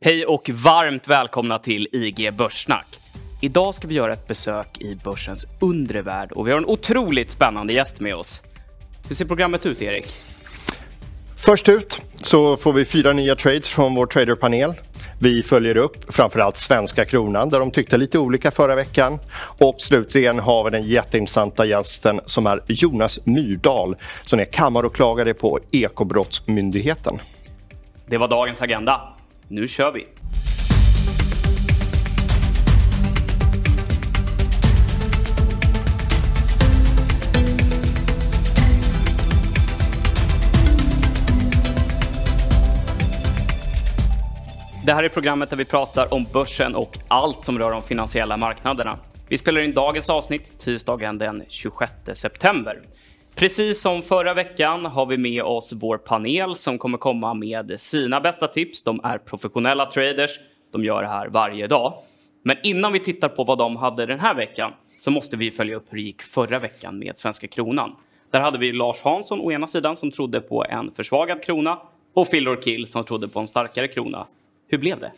Hej och varmt välkomna till IG Börssnack. Idag ska vi göra ett besök i börsens undre värld och vi har en otroligt spännande gäst med oss. Hur ser programmet ut, Erik? Först ut så får vi fyra nya trades från vår traderpanel. Vi följer upp framförallt svenska kronan där de tyckte lite olika förra veckan. Och slutligen har vi den jätteintressanta gästen som är Jonas Myrdal som är kammaråklagare på Ekobrottsmyndigheten. Det var dagens agenda. Nu kör vi! Det här är programmet där vi pratar om börsen och allt som rör de finansiella marknaderna. Vi spelar in dagens avsnitt tisdagen den 26 september. Precis som förra veckan har vi med oss vår panel som kommer komma med sina bästa tips. De är professionella traders. De gör det här varje dag. Men innan vi tittar på vad de hade den här veckan så måste vi följa upp hur det gick förra veckan med svenska kronan. Där hade vi Lars Hansson å ena sidan som trodde på en försvagad krona och Phil Orkill som trodde på en starkare krona. Hur blev det?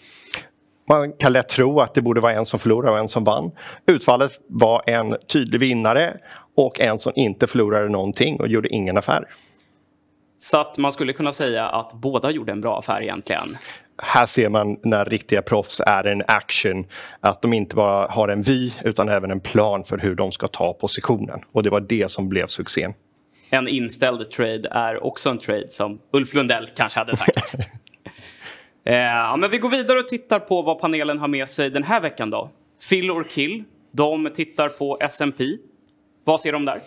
Man kan lätt tro att det borde vara en som förlorade och en som vann. Utfallet var en tydlig vinnare och en som inte förlorade någonting och gjorde ingen affär. Så att man skulle kunna säga att båda gjorde en bra affär egentligen. Här ser man när riktiga proffs är en action. Att de inte bara har en vy utan även en plan för hur de ska ta positionen. Och det var det som blev succén. En inställd trade är också en trade som Ulf Lundell kanske hade sagt. Eh, ja, men vi går vidare och tittar på vad panelen har med sig den här veckan. då. Fill or kill. De tittar på S&P. Vad ser de där?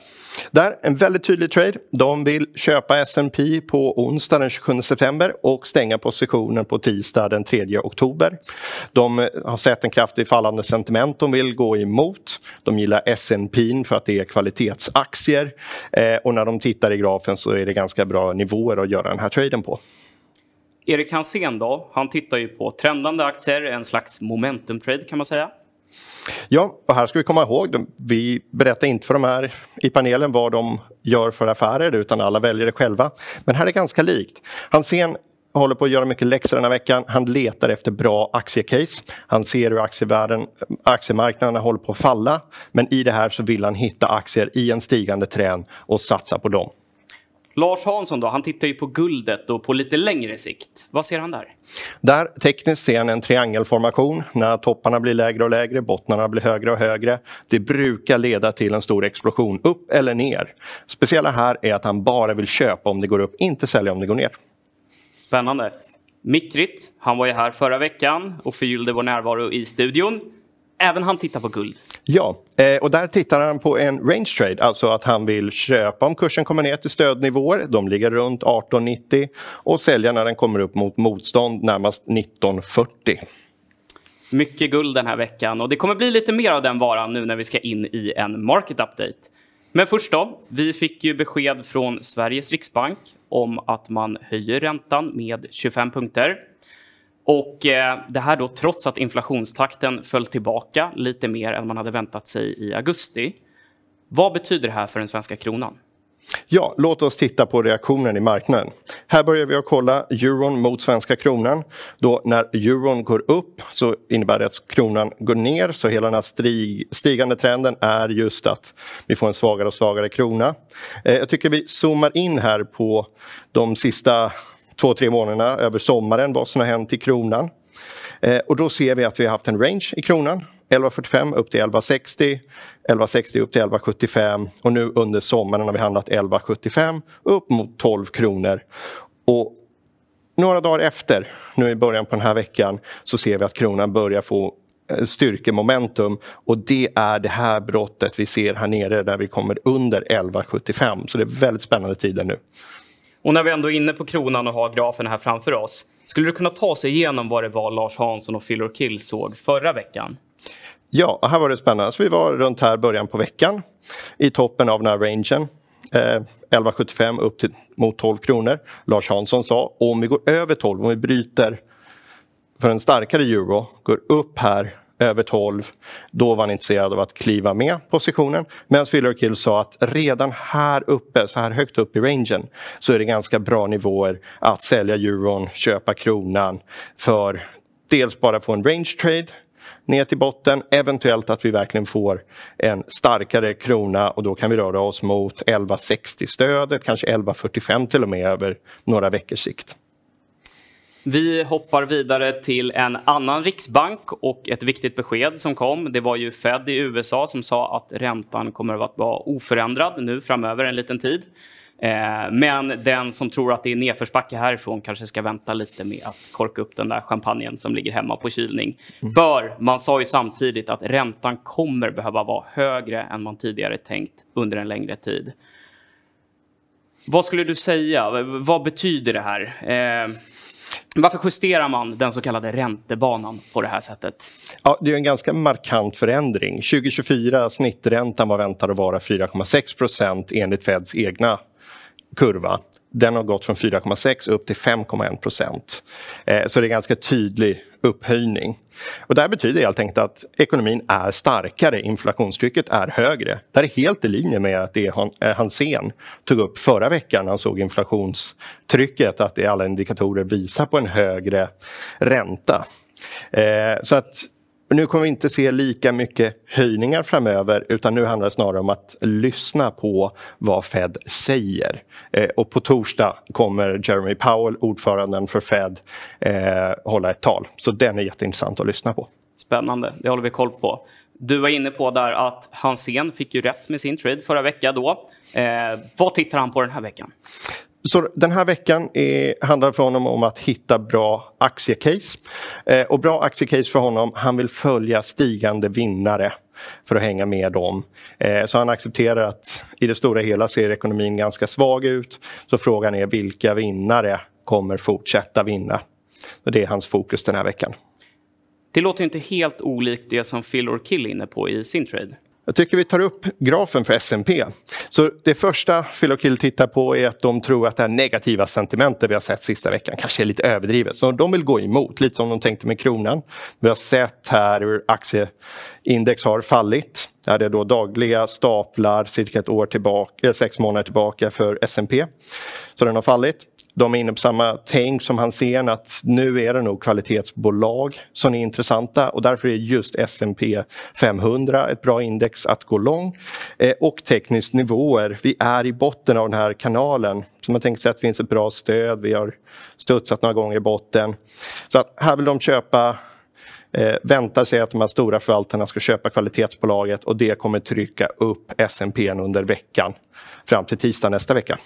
Där, en väldigt tydlig trade. De vill köpa S&P på onsdag den 27 september och stänga positionen på tisdag den 3 oktober. De eh, har sett en kraftigt fallande sentiment de vill gå emot. De gillar S&P för att det är kvalitetsaktier eh, och när de tittar i grafen så är det ganska bra nivåer att göra den här traden på. Erik Hansén då, han tittar ju på trendande aktier, en slags momentum-trade kan man säga. Ja, och här ska vi komma ihåg, vi berättar inte för de här i panelen vad de gör för affärer utan alla väljer det själva. Men här är det ganska likt. Hansén håller på att göra mycket läxor den här veckan. Han letar efter bra aktiecase. Han ser hur aktievärlden, aktiemarknaderna håller på att falla. Men i det här så vill han hitta aktier i en stigande trend och satsa på dem. Lars Hansson då, han tittar ju på guldet och på lite längre sikt. Vad ser han där? Där tekniskt ser han en triangelformation när topparna blir lägre och lägre, bottnarna blir högre och högre. Det brukar leda till en stor explosion upp eller ner. Speciella här är att han bara vill köpa om det går upp, inte sälja om det går ner. Spännande. Mikrit, han var ju här förra veckan och förgyllde vår närvaro i studion. Även han tittar på guld. Ja, eh, och där tittar han på en range trade, alltså att han vill köpa om kursen kommer ner till stödnivåer, de ligger runt 18,90 och sälja när den kommer upp mot motstånd närmast 19,40. Mycket guld den här veckan och det kommer bli lite mer av den varan nu när vi ska in i en market update. Men först då, vi fick ju besked från Sveriges riksbank om att man höjer räntan med 25 punkter. Och eh, det här då trots att inflationstakten föll tillbaka lite mer än man hade väntat sig i augusti. Vad betyder det här för den svenska kronan? Ja, låt oss titta på reaktionen i marknaden. Här börjar vi att kolla euron mot svenska kronan. Då när euron går upp så innebär det att kronan går ner så hela den här stigande trenden är just att vi får en svagare och svagare krona. Eh, jag tycker vi zoomar in här på de sista två, tre månaderna över sommaren vad som har hänt i kronan. Eh, och då ser vi att vi har haft en range i kronan. 11.45 upp till 11.60, 11.60 upp till 11.75 och nu under sommaren har vi handlat 11.75 upp mot 12 kronor. Och några dagar efter, nu i början på den här veckan, så ser vi att kronan börjar få eh, styrkemomentum och det är det här brottet vi ser här nere där vi kommer under 11.75 så det är väldigt spännande tider nu. Och när vi ändå är inne på kronan och har grafen här framför oss. Skulle du kunna ta sig igenom vad det var Lars Hansson och Phil Kill såg förra veckan? Ja, här var det spännande. Så vi var runt här början på veckan i toppen av den här rangen. Eh, 11,75 upp till, mot 12 kronor. Lars Hansson sa om vi går över 12, om vi bryter för en starkare euro, går upp här över 12. Då var han intresserad av att kliva med positionen. Medan Filler Kill sa att redan här uppe, så här högt upp i rangen så är det ganska bra nivåer att sälja euron, köpa kronan för dels bara få en range trade ner till botten, eventuellt att vi verkligen får en starkare krona och då kan vi röra oss mot 1160 stödet, kanske 1145 till och med över några veckors sikt. Vi hoppar vidare till en annan riksbank och ett viktigt besked som kom. Det var ju Fed i USA som sa att räntan kommer att vara oförändrad nu framöver en liten tid. Eh, men den som tror att det är nedförsbacke härifrån kanske ska vänta lite med att korka upp den där champagnen som ligger hemma på kylning. Mm. För man sa ju samtidigt att räntan kommer behöva vara högre än man tidigare tänkt under en längre tid. Vad skulle du säga? Vad betyder det här? Varför justerar man den så kallade räntebanan på det här sättet? Ja, det är en ganska markant förändring. 2024 snitträntan var väntad att vara 4,6 procent enligt Feds egna kurva. Den har gått från 4,6 upp till 5,1 procent. Eh, så det är en ganska tydlig upphöjning. Och det här betyder helt enkelt att ekonomin är starkare, inflationstrycket är högre. Det här är helt i linje med det eh, Hansén tog upp förra veckan när han såg inflationstrycket, att det alla indikatorer visar på en högre ränta. Eh, så att nu kommer vi inte se lika mycket höjningar framöver utan nu handlar det snarare om att lyssna på vad Fed säger. Eh, och på torsdag kommer Jeremy Powell, ordföranden för Fed, eh, hålla ett tal. Så den är jätteintressant att lyssna på. Spännande, det håller vi koll på. Du var inne på där att Hansén fick ju rätt med sin trade förra veckan då. Eh, vad tittar han på den här veckan? Så den här veckan är, handlar för honom om att hitta bra aktiecase. Eh, och bra aktiecase för honom, han vill följa stigande vinnare för att hänga med dem. Eh, så han accepterar att i det stora hela ser ekonomin ganska svag ut. Så frågan är vilka vinnare kommer fortsätta vinna? Och det är hans fokus den här veckan. Det låter inte helt olikt det som Phil Orkill är inne på i sin trade. Jag tycker vi tar upp grafen för S&P. Så det första Phil tittar på är att de tror att det här negativa sentimentet vi har sett sista veckan kanske är lite överdrivet. Så de vill gå emot, lite som de tänkte med kronan. Vi har sett här hur aktieindex har fallit. Det är då dagliga staplar cirka ett år tillbaka, sex månader tillbaka för S&P. Så den har fallit de är inne på samma tänk som han ser att nu är det nog kvalitetsbolag som är intressanta och därför är just S&P 500 ett bra index att gå lång. Eh, och tekniskt nivåer, vi är i botten av den här kanalen. Så man tänker sig att det finns ett bra stöd, vi har studsat några gånger i botten. Så att här vill de köpa eh, väntar sig att de här stora förvaltarna ska köpa kvalitetsbolaget och det kommer trycka upp S&P under veckan fram till tisdag nästa vecka.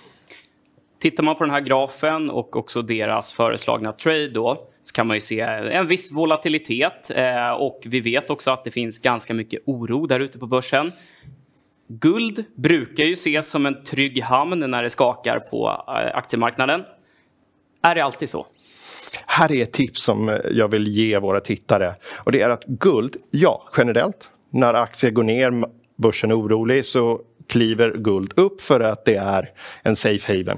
Tittar man på den här grafen och också deras föreslagna trade då så kan man ju se en viss volatilitet eh, och vi vet också att det finns ganska mycket oro där ute på börsen. Guld brukar ju ses som en trygg hamn när det skakar på eh, aktiemarknaden. Är det alltid så? Här är ett tips som eh, jag vill ge våra tittare och det är att guld, ja generellt, när aktier går ner, börsen är orolig så kliver guld upp för att det är en safe haven.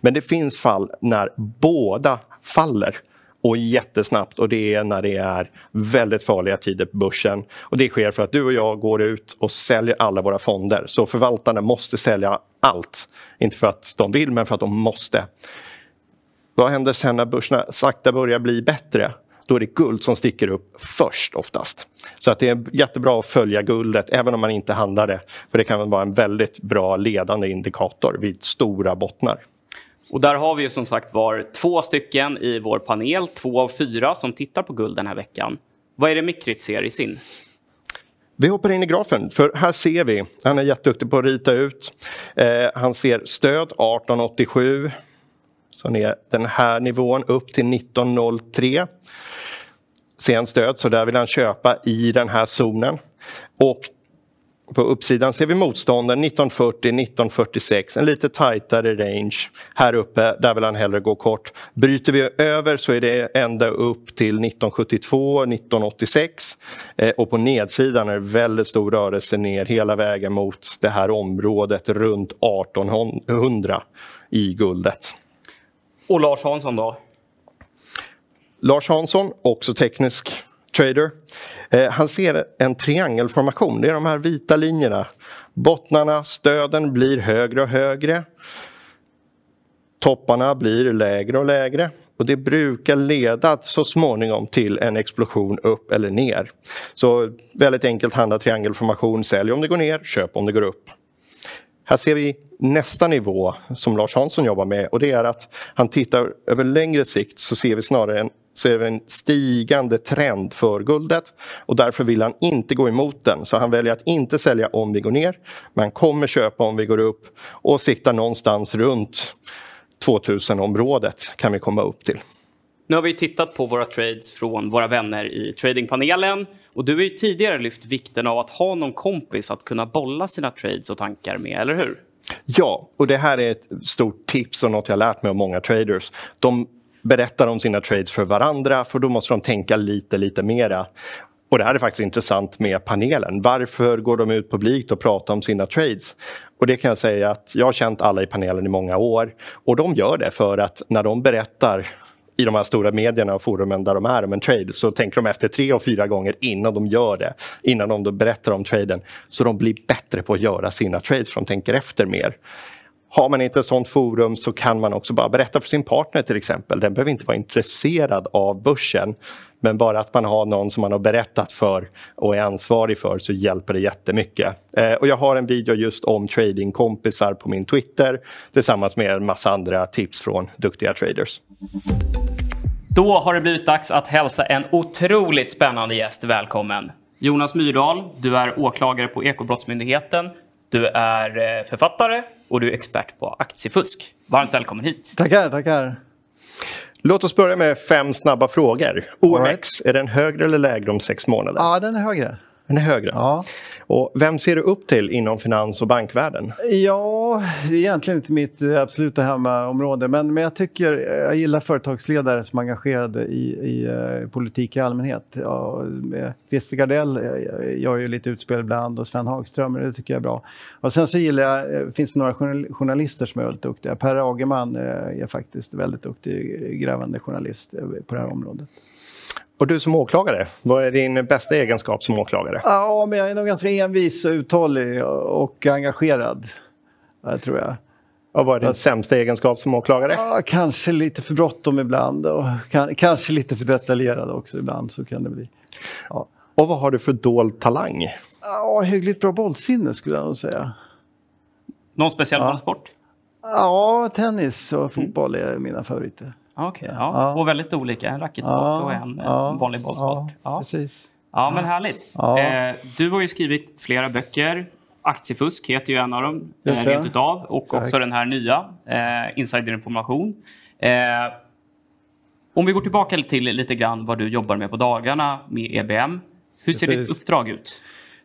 Men det finns fall när båda faller och jättesnabbt och det är när det är väldigt farliga tider på börsen. Och det sker för att du och jag går ut och säljer alla våra fonder. Så förvaltarna måste sälja allt. Inte för att de vill men för att de måste. Vad händer sen när börserna sakta börjar bli bättre? Då är det guld som sticker upp först oftast. Så att det är jättebra att följa guldet även om man inte handlar det. För det kan vara en väldigt bra ledande indikator vid stora bottnar. Och där har vi ju som sagt var två stycken i vår panel, två av fyra som tittar på guld den här veckan. Vad är det Mikrit ser i sin? Vi hoppar in i grafen, för här ser vi, han är jätteduktig på att rita ut. Eh, han ser stöd 1887, som är den här nivån upp till 1903. Sen stöd, så där vill han köpa i den här zonen. Och på uppsidan ser vi motstånden 1940, 1946, en lite tajtare range. Här uppe, där vill han hellre gå kort. Bryter vi över så är det ända upp till 1972, 1986 eh, och på nedsidan är det väldigt stor rörelse ner hela vägen mot det här området runt 1800 i guldet. Och Lars Hansson då? Lars Hansson, också teknisk trader. Eh, han ser en triangelformation, det är de här vita linjerna. Bottnarna, stöden blir högre och högre. Topparna blir lägre och lägre och det brukar leda så småningom till en explosion upp eller ner. Så väldigt enkelt handlar triangelformation, sälj om det går ner, köp om det går upp. Här ser vi nästa nivå som Lars Hansson jobbar med och det är att han tittar över längre sikt så ser vi snarare en så är det en stigande trend för guldet och därför vill han inte gå emot den. Så han väljer att inte sälja om vi går ner, men kommer köpa om vi går upp och siktar någonstans runt 2000-området kan vi komma upp till. Nu har vi tittat på våra trades från våra vänner i tradingpanelen och du har ju tidigare lyft vikten av att ha någon kompis att kunna bolla sina trades och tankar med, eller hur? Ja, och det här är ett stort tips och något jag lärt mig av många traders. De berättar om sina trades för varandra för då måste de tänka lite, lite mera. Och det här är faktiskt intressant med panelen. Varför går de ut publikt och pratar om sina trades? Och det kan jag säga att jag har känt alla i panelen i många år och de gör det för att när de berättar i de här stora medierna och forumen där de är om en trade så tänker de efter tre och fyra gånger innan de gör det, innan de berättar om traden. Så de blir bättre på att göra sina trades för de tänker efter mer. Har man inte ett sånt forum så kan man också bara berätta för sin partner till exempel. Den behöver inte vara intresserad av börsen. Men bara att man har någon som man har berättat för och är ansvarig för så hjälper det jättemycket. Eh, och jag har en video just om tradingkompisar på min Twitter tillsammans med en massa andra tips från duktiga traders. Då har det blivit dags att hälsa en otroligt spännande gäst välkommen. Jonas Myrdal, du är åklagare på Ekobrottsmyndigheten. Du är eh, författare och du är expert på aktiefusk. Varmt välkommen hit. Tackar, tackar. Låt oss börja med fem snabba frågor. OMX, right. är den högre eller lägre om sex månader? Ja, den är högre. Den är högre? Ja. Och vem ser du upp till inom finans och bankvärlden? Ja, det är egentligen inte mitt absoluta hemmaområde men, men jag tycker, jag gillar företagsledare som är engagerade i, i uh, politik i allmänhet. Ja, Christer Gardell gör ju lite utspel ibland och Sven Hagström, det tycker jag är bra. Och sen så gillar jag, eh, finns det några journalister som är väldigt duktiga. Per Agerman eh, är faktiskt väldigt duktig grävande journalist på det här området. Och du som åklagare, vad är din bästa egenskap som åklagare? Ja, men jag är nog ganska envis och uthållig och engagerad, tror jag. Och vad är din att, sämsta egenskap som åklagare? Ja, kanske lite för bråttom ibland och kan, kanske lite för detaljerad också ibland. så kan det bli. Ja. Och vad har du för dold talang? Ja, hyggligt bra bollsinne skulle jag nog säga. Någon speciell ja. bollsport? Ja, tennis och fotboll är mina favoriter. Okej, okay, ja. ja. och väldigt olika. En racketsport ja, och en ja, vanlig bollsport. Ja, precis. Ja, men härligt. Eh, du har ju skrivit flera böcker. Aktiefusk heter ju en av dem, eh, rent utav. Och Exakt. också den här nya, eh, Insiderinformation. Eh, om vi går tillbaka till lite grann vad du jobbar med på dagarna med EBM. Hur ser Precis. ditt uppdrag ut?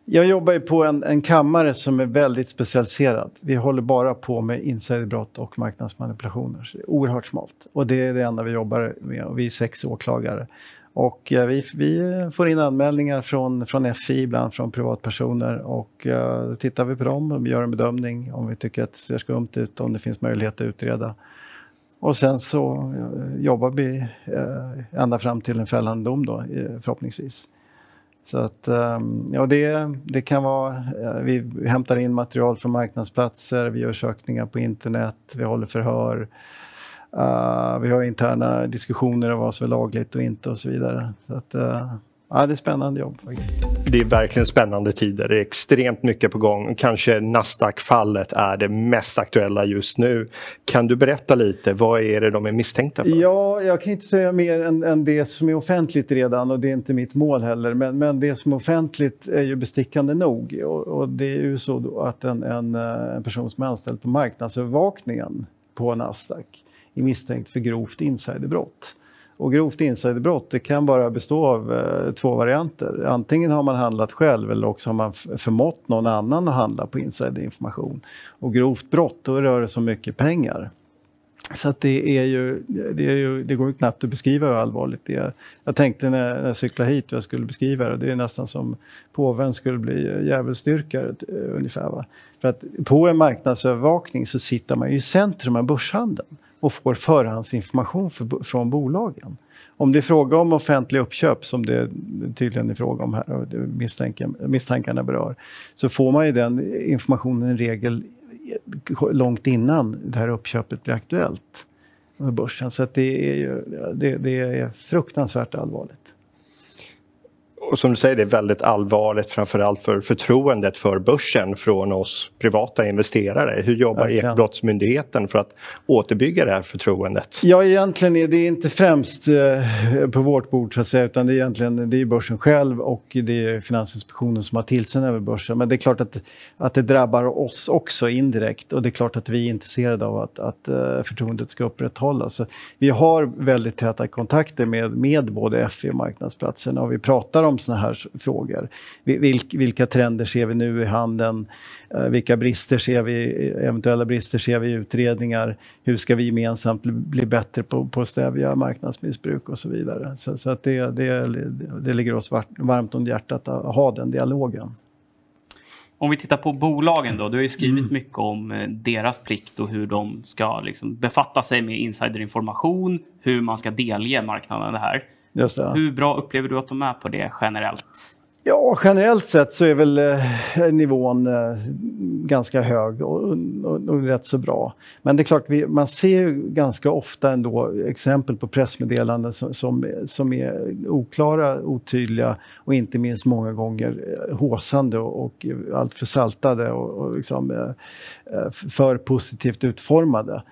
Jag jobbar ju på en, en kammare som är väldigt specialiserad. Vi håller bara på med insiderbrott och marknadsmanipulationer. Så det är oerhört smalt. Och det är det enda vi jobbar med. Och vi är sex åklagare. Och eh, vi, vi, får in anmälningar från, från FI, ibland från privatpersoner. Och eh, då tittar vi på dem och gör en bedömning om vi tycker att det ser skumt ut, om det finns möjlighet att utreda. Och sen så eh, jobbar vi eh, ända fram till en fällande dom då, eh, förhoppningsvis. Så att, ehm, ja, det, det kan vara, eh, vi hämtar in material från marknadsplatser, vi gör sökningar på internet, vi håller förhör. Uh, vi har interna diskussioner om vad som är lagligt och inte och så vidare. Så att, uh, Ja, det är spännande jobb. Faktiskt. Det är verkligen spännande tider. Det är extremt mycket på gång. Kanske Nasdaq-fallet är det mest aktuella just nu. Kan du berätta lite, vad är det de är misstänkta för? Ja, jag kan inte säga mer än, än det som är offentligt redan och det är inte mitt mål heller. Men, men det som är offentligt är ju bestickande nog. Och, och det är ju så att en, en, en person som är anställd på marknadsövervakningen på Nasdaq är misstänkt för grovt insiderbrott. Och grovt insiderbrott det kan bara bestå av eh, två varianter. Antingen har man handlat själv eller också har man förmått någon annan att handla på insiderinformation. Och grovt brott, då rör det sig om mycket pengar. Så att det, är ju, det, är ju, det går ju knappt att beskriva hur allvarligt det är. Jag tänkte när jag cyklade hit hur jag skulle beskriva det. Det är nästan som påven skulle bli djävulsdyrkare eh, ungefär. Va? För att på en marknadsövervakning så sitter man ju i centrum av börshandeln och får förhandsinformation för, från bolagen. Om det är fråga om offentliga uppköp, som det tydligen är fråga om här och misstankarna berör, så får man ju den informationen i regel långt innan det här uppköpet blir aktuellt. börsen. Så det, är ju, det, det är fruktansvärt allvarligt. Och som du säger, det är väldigt allvarligt framförallt för förtroendet för börsen från oss privata investerare. Hur jobbar Ekobrottsmyndigheten för att återbygga det här förtroendet? Ja, egentligen är det inte främst eh, på vårt bord så att säga, utan det är egentligen det är börsen själv och det är Finansinspektionen som har tillsyn över börsen. Men det är klart att, att det drabbar oss också indirekt och det är klart att vi är intresserade av att, att eh, förtroendet ska upprätthållas. Så vi har väldigt täta kontakter med, med både FI och marknadsplatserna och vi pratar om såna här frågor. vilka trender ser vi nu i handeln? Eh, vilka brister ser vi, eventuella brister ser vi i utredningar? Hur ska vi gemensamt bli bättre på, på att stävja marknadsmissbruk och så vidare? Så, så att det, det, det ligger oss varmt om hjärtat att ha den dialogen. Om vi tittar på bolagen då. Du har ju skrivit mm. mycket om eh, deras plikt och hur de ska liksom befatta sig med insiderinformation, hur man ska delge marknaden det här. Just det. Hur bra upplever du att de är på det generellt? Ja, generellt sett så är väl eh, nivån eh, ganska hög och, och, och, rätt så bra. Men det är klart, vi, man ser ganska ofta ändå exempel på pressmeddelanden som, som, som, är oklara, otydliga och inte minst många gånger eh, håsande och, och alltför saltade och, och liksom, eh, eh för positivt utformade.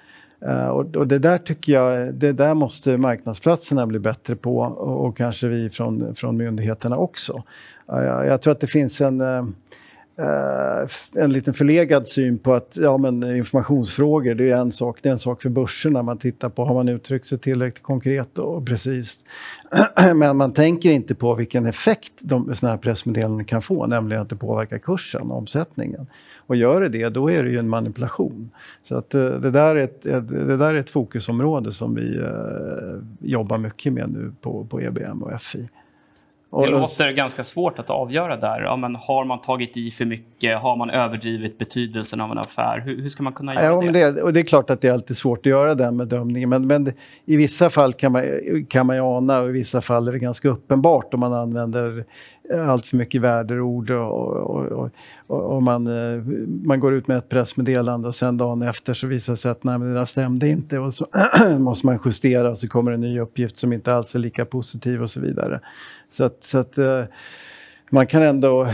Eh, och, och, det där tycker jag, det där måste marknadsplatserna bli bättre på och, och kanske vi från, från myndigheterna också. Jag, jag tror att det finns en, eh, eh, en liten förlegad syn på att ja, men informationsfrågor, det är en sak, det är en sak för börserna. Man tittar på, har man uttryckt sig tillräckligt konkret och precis? men man tänker inte på vilken effekt de, såna här pressmeddelanden kan få, nämligen att det påverkar kursen, omsättningen. Och gör det det, då är det ju en manipulation. Så att eh, det där är ett, det där är ett fokusområde som vi eh, jobbar mycket med nu på, på EBM och FI. Det låter ganska svårt att avgöra där. Ja, men har man tagit i för mycket? Har man överdrivit betydelsen av en affär? Hur, hur ska man kunna göra ja, det? det? Och det är klart att det är alltid svårt att göra den bedömningen. Men, men i vissa fall kan man, kan man ana och i vissa fall är det ganska uppenbart om man använder allt för mycket värdeord och, och, och, och, man, eh, man går ut med ett pressmeddelande och sen dagen efter så visar det sig att nej, men det där stämde inte och så måste man justera och så kommer en ny uppgift som inte alls är lika positiv och så vidare. Så att, så att eh, man kan ändå...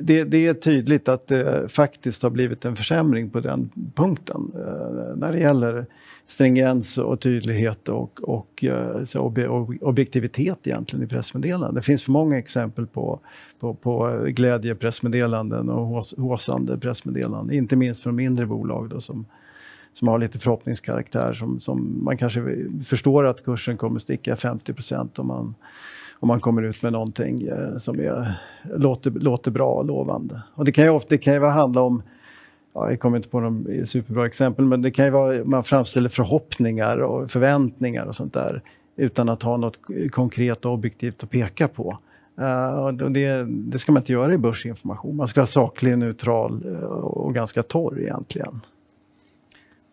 Det, det, är tydligt att det faktiskt har blivit en försämring på den punkten eh, när det gäller stringens och tydlighet och, och, eh, så objektivitet egentligen i pressmeddelanden. Det finns för många exempel på, på, på glädjepressmeddelanden och håsande pressmeddelanden, inte minst från mindre bolag då, som, som har lite förhoppningskaraktär som, som man kanske förstår att kursen kommer sticka 50 om man om man kommer ut med någonting eh, som är, låter, låter bra och lovande. Och det kan ju ofta det kan ju handla om ja, jag kommer inte på några superbra exempel, men det kan ju vara man framställer förhoppningar och förväntningar och sånt där utan att ha något konkret och objektivt att peka på. Uh, och det, det, ska man inte göra i börsinformation. Man ska vara saklig, neutral eh, och ganska torr egentligen.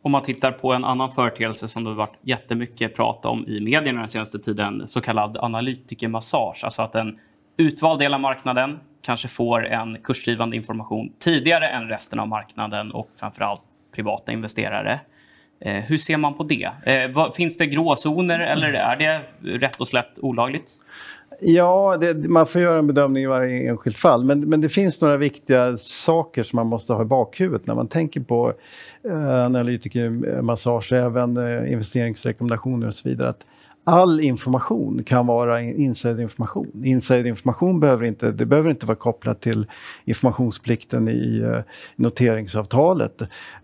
Om man tittar på en annan företeelse som det har varit jättemycket prat om i medierna den senaste tiden, så kallad analytikermassage. Alltså att en utvald del av marknaden kanske får en kursdrivande information tidigare än resten av marknaden och framförallt privata investerare. Eh, hur ser man på det? Eh, finns det gråzoner eller är det rätt och slätt olagligt? Ja, det, man får göra en bedömning i varje enskilt fall. Men, men det finns några viktiga saker som man måste ha i bakhuvudet när man tänker på eh, analytikermassage, även eh, investeringsrekommendationer och så vidare. Att all information kan vara insiderinformation. Insiderinformation behöver inte, det behöver inte vara kopplat till informationsplikten i eh, noteringsavtalet.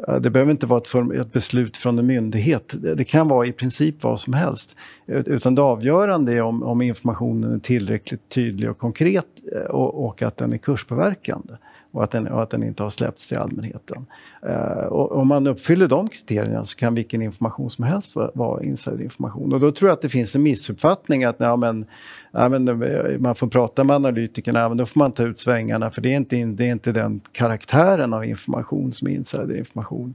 Eh, det behöver inte vara ett, ett, beslut från en myndighet. Det, kan vara i princip vad som helst. Utan det avgörande är om, om informationen är tillräckligt tydlig och konkret eh, och, och att den är kurspåverkande och att den, och att den inte har släppts till allmänheten. Eh, och om man uppfyller de kriterierna så kan vilken information som helst vara, vara insiderinformation. Och då tror jag att det finns en missuppfattning att ja, men, ja, men, eh, man får prata med analytikerna, men då får man ta ut svängarna för det är inte, det är inte den karaktären av information som är insiderinformation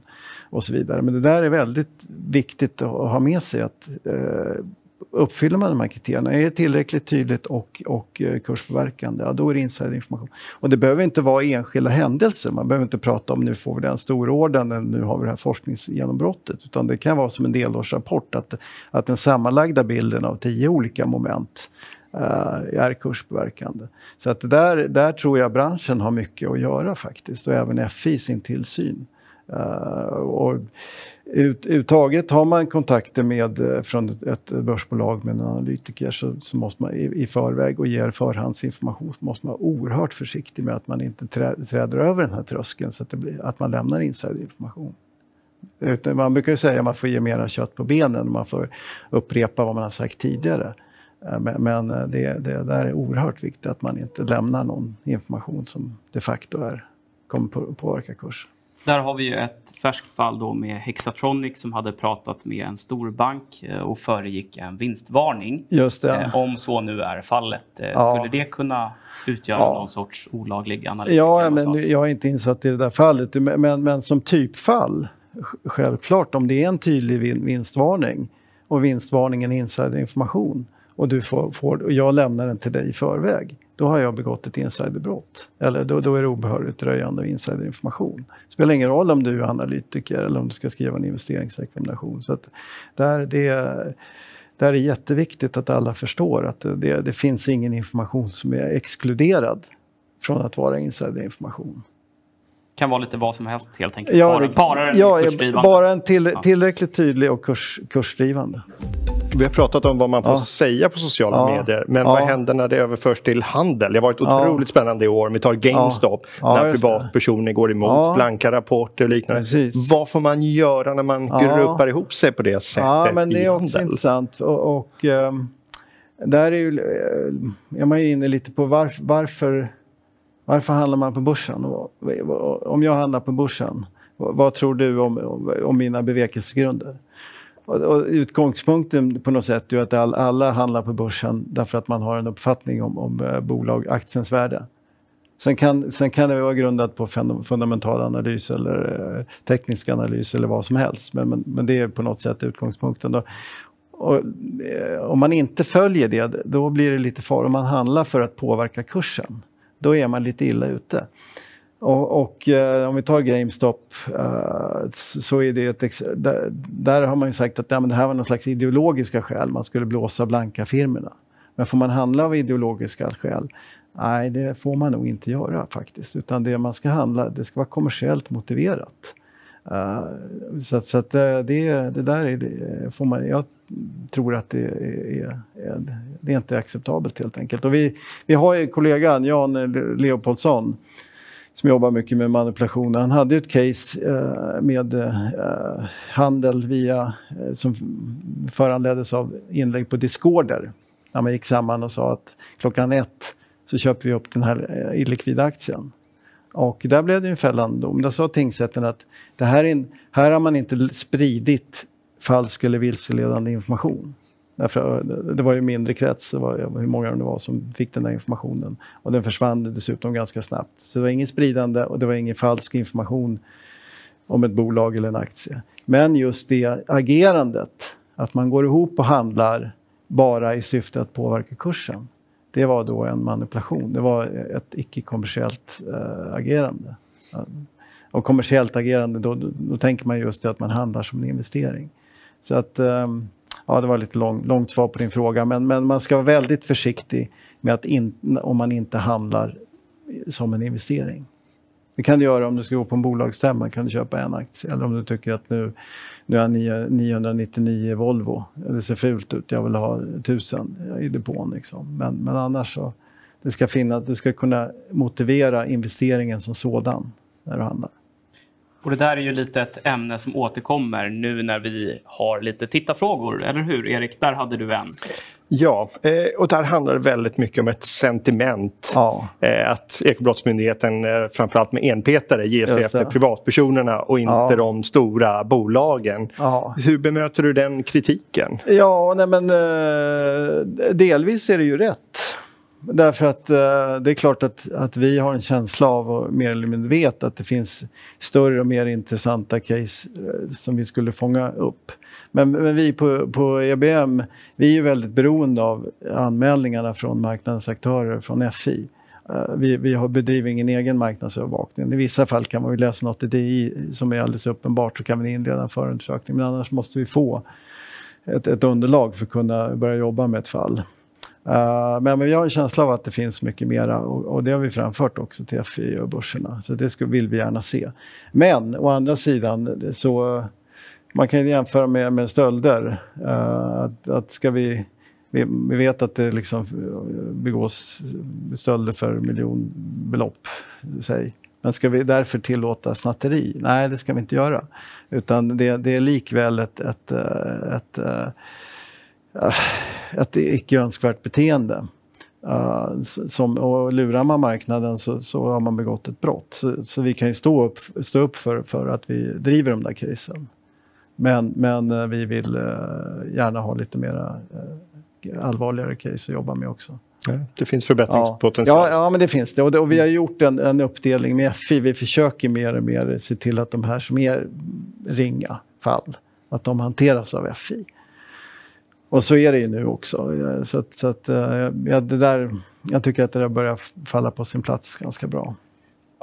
och så vidare. Men det där är väldigt viktigt att ha med sig att eh, uppfyller man de här kriterierna, är det tillräckligt tydligt och, och eh, kurspåverkande, ja, då är det insiderinformation. Och det behöver inte vara enskilda händelser. Man behöver inte prata om nu får vi den stororden eller nu har vi det här forskningsgenombrottet. Utan det kan vara som en delårsrapport att, att den sammanlagda bilden av tio olika moment uh, är kurspåverkande. Så att där, där tror jag branschen har mycket att göra faktiskt och även FI sin tillsyn. Eh, och ut, Uttaget har man kontakter med, eh, från ett, ett börsbolag med en analytiker så, så måste man i, i, förväg och ger förhandsinformation så måste man vara oerhört försiktig med att man inte trä, träder över den här tröskeln så att, det blir, att man lämnar insiderinformation. Utan man brukar ju säga att man får ge mera kött på benen, man får upprepa vad man har sagt tidigare. Eh, men, men det, det där är oerhört viktigt att man inte lämnar någon information som de facto är, kommer påverka kursen. Där har vi ju ett färskt fall då med Hexatronic som hade pratat med en stor bank eh, och föregick en vinstvarning. Just det. Eh, om så nu är fallet. Eh, ja. Skulle det kunna utgöra ja. någon sorts olaglig analys? Ja, men jag är inte insatt i det där fallet. Men, men, men som typfall, självklart om det är en tydlig vinstvarning och vinstvarningen är insiderinformation och du får, får, och jag lämnar den till dig i förväg då har jag begått ett insiderbrott. Eller då, då är det obehörigt röjande av insiderinformation. Det spelar ingen roll om du är analytiker eller om du ska skriva en investeringsrekommendation. Så att där, det, där är det jätteviktigt att alla förstår att det, det finns ingen information som är exkluderad från att vara insiderinformation kan vara lite vad som helst helt enkelt. Ja, bara, bara en ja, kursdrivande. Bara en till, tillräckligt tydlig och kurs, kursdrivande. Vi har pratat om vad man får ja. säga på sociala ja. medier. Men vad händer när det överförs till handel? Det har varit otroligt spännande i år. Vi tar GameStop, när privatpersoner går emot blanka rapporter och liknande. Precis. Vad får man göra när man gruppar ihop sig på det sättet ja, men det är också handel? intressant. Och, och um, där är, ju, eh, är man ju inne lite på varf, varför, varför handlar man på börsen? Om jag handlar på börsen, vad tror du om, om mina bevekelsegrunder? Och, och utgångspunkten på något sätt är att all, alla handlar på börsen därför att man har en uppfattning om, om eh, bolag, aktiens värde. Sen kan, sen kan det vara grundat på fundamental analys eller eh, teknisk analys eller vad som helst. Men, men, men det är på något sätt utgångspunkten. Då. Och, eh, om man inte följer det, då blir det lite farligt. Om man handlar för att påverka kursen, då är man lite illa ute. Och, och eh, om vi tar GameStop eh, så är det ett, där, där, har man ju sagt att ja, men det här var någon slags ideologiska skäl, man skulle blåsa blanka firmorna. Men får man handla av ideologiska skäl? Nej, det får man nog inte göra faktiskt. Utan det man ska handla, det ska vara kommersiellt motiverat. Uh, så, så att eh, det, det där är, det eh, får man, jag tror att det är, är, det är inte acceptabelt helt enkelt. Och vi, vi har ju kollegan Jan Leopoldsson som jobbar mycket med manipulation. Han hade ett case eh, med eh, handel via, eh, som föranleddes av inlägg på Discorder. När man gick samman och sa att klockan ett så köper vi upp den här eh, illikvida aktien. Och där blev det en fällande dom. Där sa tingsrätten att det här, är, här har man inte spridit falsk eller vilseledande information. Därför, det var ju mindre krets, det var, hur många det var som fick den där informationen. Och den försvann dessutom ganska snabbt. Så det var inget spridande och det var ingen falsk information om ett bolag eller en aktie. Men just det agerandet, att man går ihop och handlar bara i syfte att påverka kursen. Det var då en manipulation, det var ett icke-kommersiellt äh, agerande. Och kommersiellt agerande, då, då, då, tänker man just det att man handlar som en investering. Så att... Ähm, Ja, det var lite lång, långt svar på din fråga, men, men man ska vara väldigt försiktig med att in, om man inte handlar som en investering. Det kan du göra om du ska gå på en bolagsstämma, kan du köpa en aktie. Eller om du tycker att nu, nu är 999 Volvo, det ser fult ut, jag vill ha 1000 i depån. Liksom. Men, men annars så, det ska finnas, du ska kunna motivera investeringen som sådan när du handlar. Och det där är ju lite ett ämne som återkommer nu när vi har lite tittarfrågor, eller hur Erik? Där hade du en. Ja, eh, och där handlar det väldigt mycket om ett sentiment. Ja. Eh, att Ekobrottsmyndigheten, eh, framförallt med enpetare, ger sig efter privatpersonerna och inte ja. de stora bolagen. Ja. Hur bemöter du den kritiken? Ja, nej men delvis är det ju rätt därför att eh, det är klart att, att vi har en känsla av och mer eller mindre vet att det finns större och mer intressanta case eh, som vi skulle fånga upp. Men, men, vi på, på EBM, vi är ju väldigt beroende av anmälningarna från marknadens aktörer, från FI. Eh, vi, vi har bedriver ingen egen marknadsövervakning. I vissa fall kan man ju läsa något i DI som är alldeles uppenbart så kan vi inleda en förundersökning. Men annars måste vi få ett, ett underlag för att kunna börja jobba med ett fall. Uh, men, vi har en känsla av att det finns mycket mera och, och det har vi framfört också till FI och börserna. Så det ska, vill vi gärna se. Men å andra sidan så man kan jämföra med, med stölder. Uh, att, att ska vi, vi, vi, vet att det liksom begås stölder för miljonbelopp. Säg. Men ska vi därför tillåta snatteri? Nej, det ska vi inte göra. Utan det, det är likväl ett, ett, ett, ett, ett icke önskvärt beteende. Uh, som, och lurar man marknaden så, så har man begått ett brott. Så, så, vi kan ju stå upp, stå upp för, för att vi driver de där casen. Men, men uh, vi vill uh, gärna ha lite mera allvarligare case att jobba med också. Det finns förbättringspotential. Ja, ja, men det finns det. Och, det, och vi har gjort en, en, uppdelning med FI. Vi försöker mer och mer se till att de här som är ringa fall, att de hanteras av FI. Och så är det ju nu också. Så, att, så att, ja, det där, jag tycker att det där börjar falla på sin plats ganska bra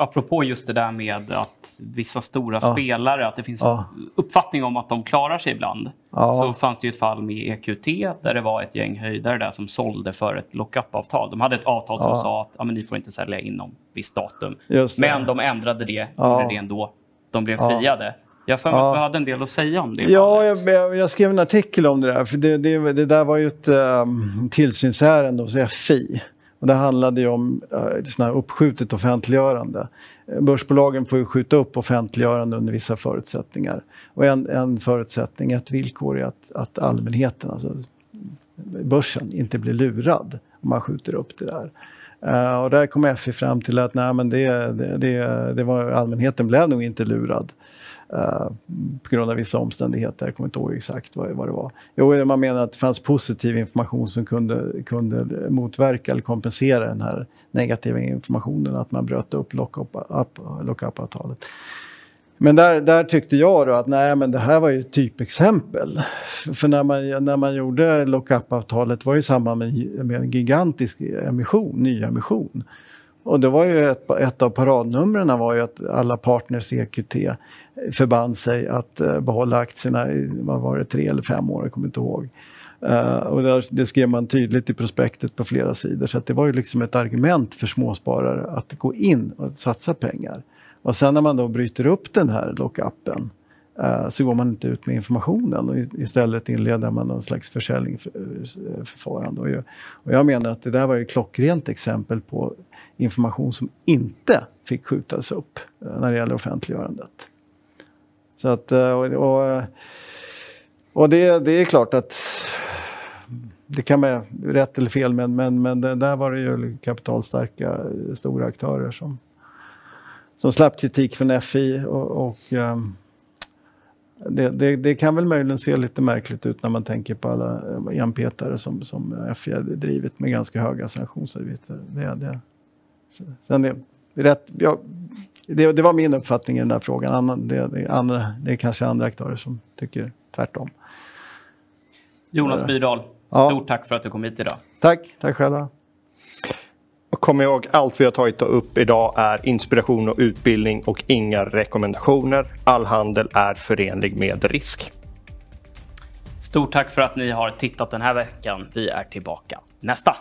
apropå just det där med att vissa stora ja. spelare, att det finns ja. uppfattning om att de klarar sig ibland. Ja. Så fanns det ju ett fall med EQT där det var ett gäng höjdare där som sålde för ett lockup-avtal. De hade ett avtal som sa att ja, men ni får inte sälja inom visst datum. Men de ändrade det, gjorde det ändå. De blev friade. Jag för mig att du hade en del att säga om det. Ja, jag, jag, skrev en artikel om det där. För det, det, det där var ju ett um, tillsynsärende hos FI. Och det handlade ju om uh, såna uppskjutet offentliggörande. Börsbolagen får ju skjuta upp offentliggörande under vissa förutsättningar. Och en, en förutsättning, ett villkor är att, att allmänheten, alltså börsen, inte blir lurad om man skjuter upp det där. Uh, och där kom FI fram till att nej, men det, det, det, det var, allmänheten blev nog inte lurad. Uh, på grund av vissa omständigheter. Jag kommer inte ihåg exakt vad, vad det var. Jo, man menar att det fanns positiv information som kunde, kunde motverka eller kompensera den här negativa informationen, att man bröt upp lockup-avtalet. Men där, där tyckte jag då att nej, men det här var ju ett typexempel. För när man, när man gjorde lockup-avtalet var ju samma med, med en gigantisk emission, nyemission. Och det var ju ett, ett av paradnumren var ju att alla partners i EQT förband sig att eh, behålla aktierna i, vad var det, tre eller fem år, jag kommer inte ihåg. Uh, och där, det skrev man tydligt i prospektet på flera sidor. Så det var ju liksom ett argument för småsparare att gå in och satsa pengar. Och sen när man då bryter upp den här lockupen uh, så går man inte ut med informationen och istället inleder man någon slags försäljningsförfarande. Och och jag menar att det där var ett klockrent exempel på information som inte fick skjutas upp eh, när det gäller offentliggörandet. Så att, eh, och, eh, och, det, det är klart att det kan vara rätt eller fel, men, men, men där var det ju kapitalstarka stora aktörer som som slapp kritik från FI. Och, och ehm, det, det, det, kan väl möjligen se lite märkligt ut när man tänker på alla enpetare som, som FI har drivit med ganska höga sanktionsavgifter. Det, det, sen det, rätt, ja, det, det var min uppfattning i den här frågan. Det, det, andra, det är kanske andra aktörer som tycker tvärtom. Jonas Myrdal, stort ja. tack för att du kom hit idag. Tack, tack själva. Kom ihåg, allt vi har tagit upp idag är inspiration och utbildning och inga rekommendationer. All handel är förenlig med risk. Stort tack för att ni har tittat den här veckan. Vi är tillbaka nästa.